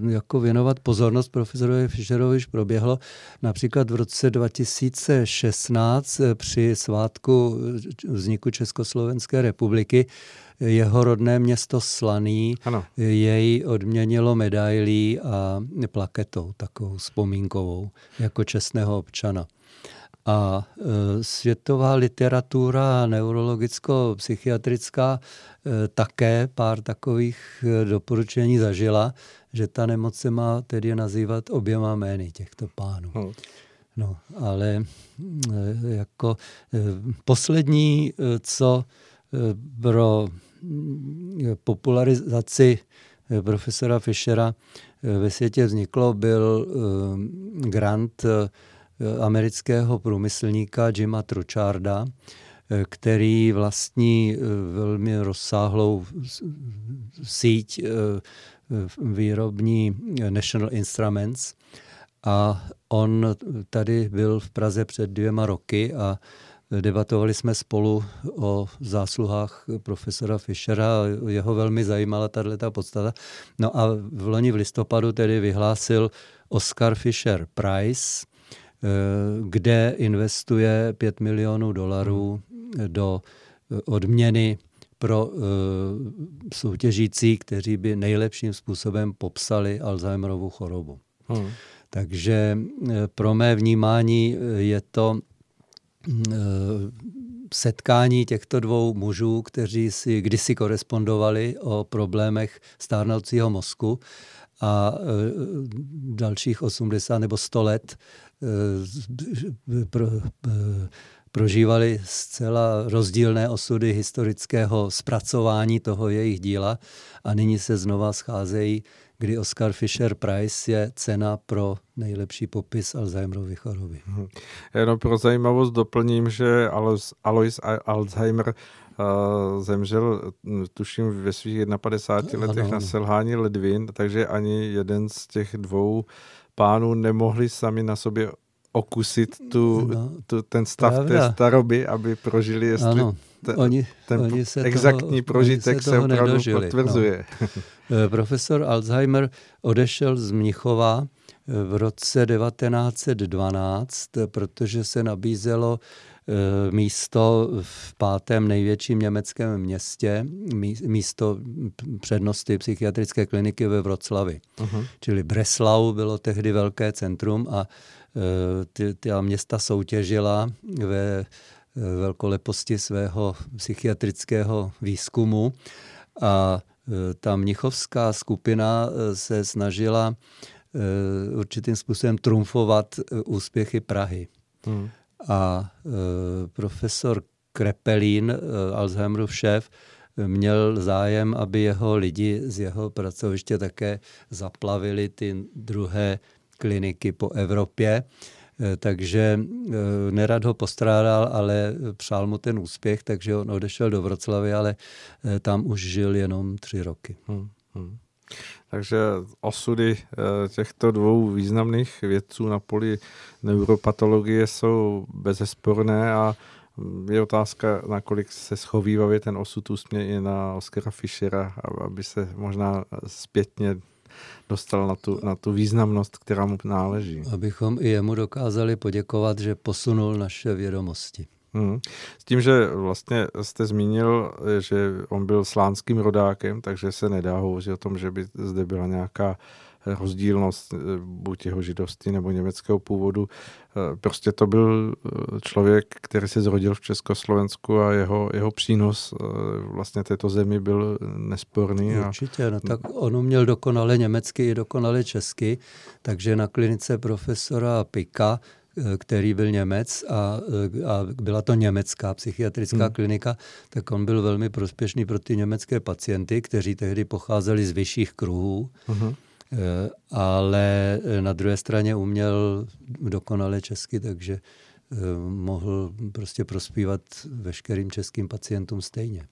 jako věnovat pozornost profesorovi Fischerovi už proběhlo. Například v roce 2016 při svátku vzniku Československé republiky jeho rodné město Slaný ano. jej odměnilo medailí a plaketou, takovou vzpomínkovou, jako čestného občana. A e, světová literatura neurologicko-psychiatrická e, také pár takových e, doporučení zažila, že ta nemoc se má tedy nazývat oběma jmény těchto pánů. Hmm. No, ale jako poslední, co pro popularizaci profesora Fischera ve světě vzniklo, byl grant amerického průmyslníka Jima Trucharda, který vlastní velmi rozsáhlou síť výrobní National Instruments. A on tady byl v Praze před dvěma roky a Debatovali jsme spolu o zásluhách profesora Fischera, jeho velmi zajímala tato podstata. No a v loni v listopadu tedy vyhlásil Oscar Fischer Prize, eh, kde investuje 5 milionů dolarů do odměny pro uh, soutěžící, kteří by nejlepším způsobem popsali Alzheimerovu chorobu. Hmm. Takže eh, pro mé vnímání je to Eh, setkání těchto dvou mužů, kteří si kdysi korespondovali o problémech stárnoucího mozku a eh, dalších 80 nebo 100 let eh, pro, prožívali zcela rozdílné osudy historického zpracování toho jejich díla a nyní se znova scházejí kdy Oscar Fisher Prize je cena pro nejlepší popis Alzheimerovy choroby. Hmm. Jenom pro zajímavost doplním, že Alois, Alois Alzheimer uh, zemřel, hm, tuším, ve svých 51 letech ano, na selhání ledvin, takže ani jeden z těch dvou pánů nemohli sami na sobě okusit tu, no, tu, ten stav pravda. té staroby, aby prožili, jestli ano, te, oni, ten oni se exaktní toho, prožitek se, se opravdu nedožili, potvrzuje. No. Profesor Alzheimer odešel z Mnichova eh, v roce 1912, protože se nabízelo místo v pátém největším německém městě, místo přednosti psychiatrické kliniky ve Vroclavi. Uh-huh. Čili Breslau bylo tehdy velké centrum a ty, ty města soutěžila ve velkoleposti svého psychiatrického výzkumu a Eh, ta mnichovská skupina eh, se snažila eh, určitým způsobem trumfovat úspěchy Prahy. Hmm. A profesor Krepelín, Alzheimerův šéf, měl zájem, aby jeho lidi z jeho pracoviště také zaplavili ty druhé kliniky po Evropě. Eh, takže nerad ho postrádal, ale přál mu ten úspěch, takže on odešel do Vroclavy, ale tam už žil jenom tři roky. Hmm, hmm. Takže osudy těchto dvou významných vědců na poli neuropatologie jsou bezesporné a je otázka, nakolik se schovývavě ten osud usměje i na Oskara Fischera, aby se možná zpětně dostal na tu, na tu významnost, která mu náleží. Abychom i jemu dokázali poděkovat, že posunul naše vědomosti. Hmm. S tím, že vlastně jste zmínil, že on byl slánským rodákem, takže se nedá hovořit o tom, že by zde byla nějaká rozdílnost eh, buď jeho židovství nebo německého původu. Eh, prostě to byl eh, člověk, který se zrodil v Československu a jeho, jeho přínos vlastně této zemi byl nesporný. Určitě, no tak on uměl dokonale německy i dokonale česky, takže na klinice profesora Pika který byl Němec a, a byla to německá psychiatrická hmm. klinika, tak on byl velmi prospěšný pro ty německé pacienty, kteří tehdy pocházeli z vyšších kruhů. Hmm. Ale eh, na druhé straně uměl dokonale česky, takže eh, mohl prostě prospívat veškerým českým pacientům stejně.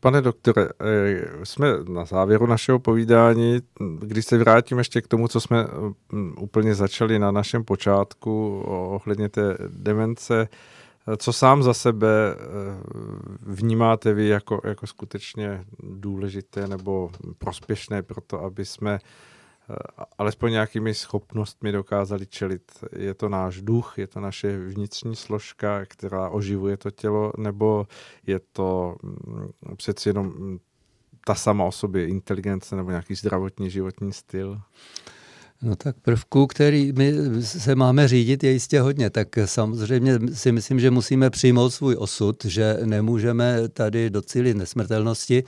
Pane doktore, jsme na závěru našeho povídání. Když se vrátím ještě k tomu, co jsme úplně začali na našem počátku ohledně té demence, co sám za sebe eh, vnímáte vy jako, jako skutečně důležité nebo prospěšné pro to, aby jsme eh, alespoň nějakými schopnostmi dokázali čelit. Je to náš duch, je to naše vnitřní složka, která oživuje to tělo, nebo je to mm, přeci jenom ta sama o sobě inteligence nebo nějaký zdravotní životní styl? No tak prvků, který my se máme řídit, je jistě hodně. Tak samozřejmě si myslím, že musíme přijmout svůj osud, že nemůžeme tady docílit nesmrtelnosti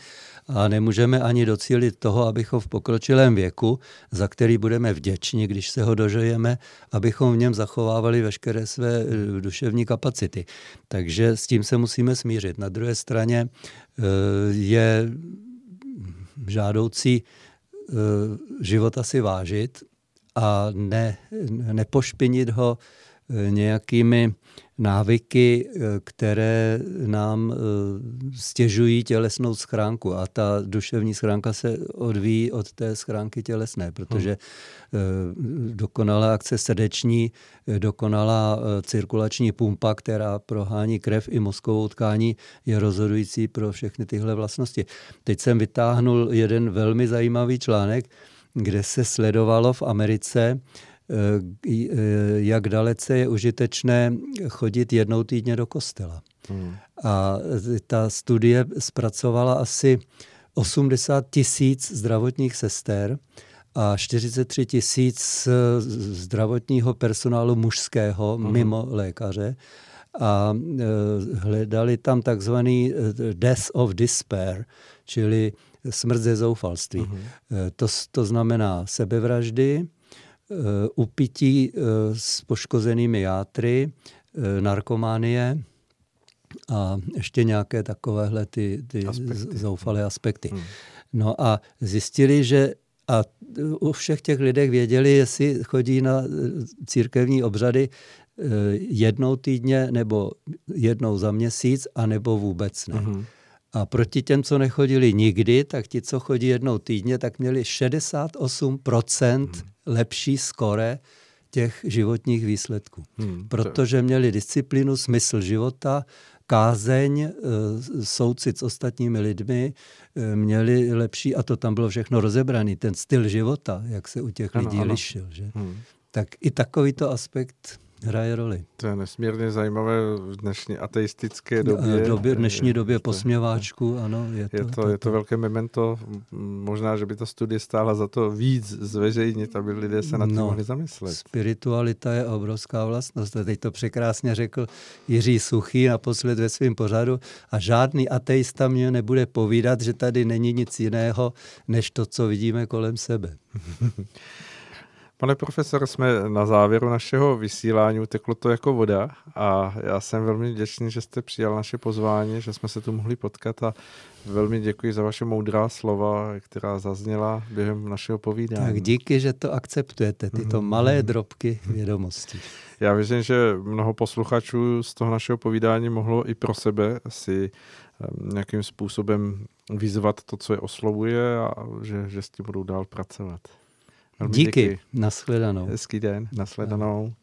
a nemůžeme ani docílit toho, abychom v pokročilém věku, za který budeme vděční, když se ho dožijeme, abychom v něm zachovávali veškeré své eh, duševní kapacity. Takže s tím se musíme smířit. Na druhé straně eh, je žádoucí eh, života si vážit a ne, nepošpinit ho nějakými návyky, eh, které nám eh, stěžují tělesnou schránku. A ta duševní schránka se odvíjí od té schránky tělesné, protože hmm. dokonalá akce srdeční, dokonalá cirkulační pumpa, která prohání krev i mozkovou tkání, je rozhodující pro všechny tyhle vlastnosti. Teď jsem vytáhnul jeden velmi zajímavý článek, kde se sledovalo v Americe, Eh, jak dalece je užitečné chodit jednou týdně do kostela. Hmm. A ta studie zpracovala asi 80 tisíc zdravotních sester a 43 tisíc zdravotního personálu mužského hmm. mimo lékaře a eh, hledali tam takzvaný eh, death of despair, čili smrt ze zoufalství. Uh-huh. To, to znamená sebevraždy, Eh, upití eh, s poškozenými játry, narkománie a ještě nějaké takovéhle ty, ty aspekty. zoufalé aspekty. Hmm. No a zjistili, že a u všech těch lidech věděli, jestli chodí na církevní obřady jednou týdně nebo jednou za měsíc, a nebo vůbec ne. hmm A proti těm, co nechodili nikdy, tak ti, co chodí jednou týdně, tak měli 68% hmm lepší skore těch životních výsledků. Hmm, protože měli disciplínu, smysl života, kázeň, eh, soucit s ostatními lidmi, eh, měli lepší, a to tam bylo všechno rozebraný, ten styl života, jak se u těch ano, lidí ano. lišil. Že? Hmm. Tak i takovýto aspekt hraje roli. To je nesmírně zajímavé v dnešní ateistické době. V době, dnešní době posměváčku, ano. Je to, je to, je to velké memento. Možná, že by ta studie stála za to víc zveřejnit, aby lidé se nad tím no, mohli zamyslet. Spiritualita je obrovská vlastnost. Teď to překrásně řekl Jiří Suchý naposled ve svém pořadu. A žádný ateista mě nebude povídat, že tady není nic jiného, než to, co vidíme kolem sebe. Pane profesor, jsme na závěru našeho vysílání, uteklo to jako voda a já jsem velmi vděčný, že jste přijal naše pozvání, že jsme se tu mohli potkat a velmi děkuji za vaše moudrá slova, která zazněla během našeho povídání. Tak díky, že to akceptujete, tyto mm. malé drobky vědomosti. Já věřím, že mnoho posluchačů z toho našeho povídání mohlo i pro sebe si nějakým způsobem vyzvat to, co je oslovuje a že, že s tím budou dál pracovat. Velmi Díky. Děkuji. Nashledanou. Hezký den. Nashledanou.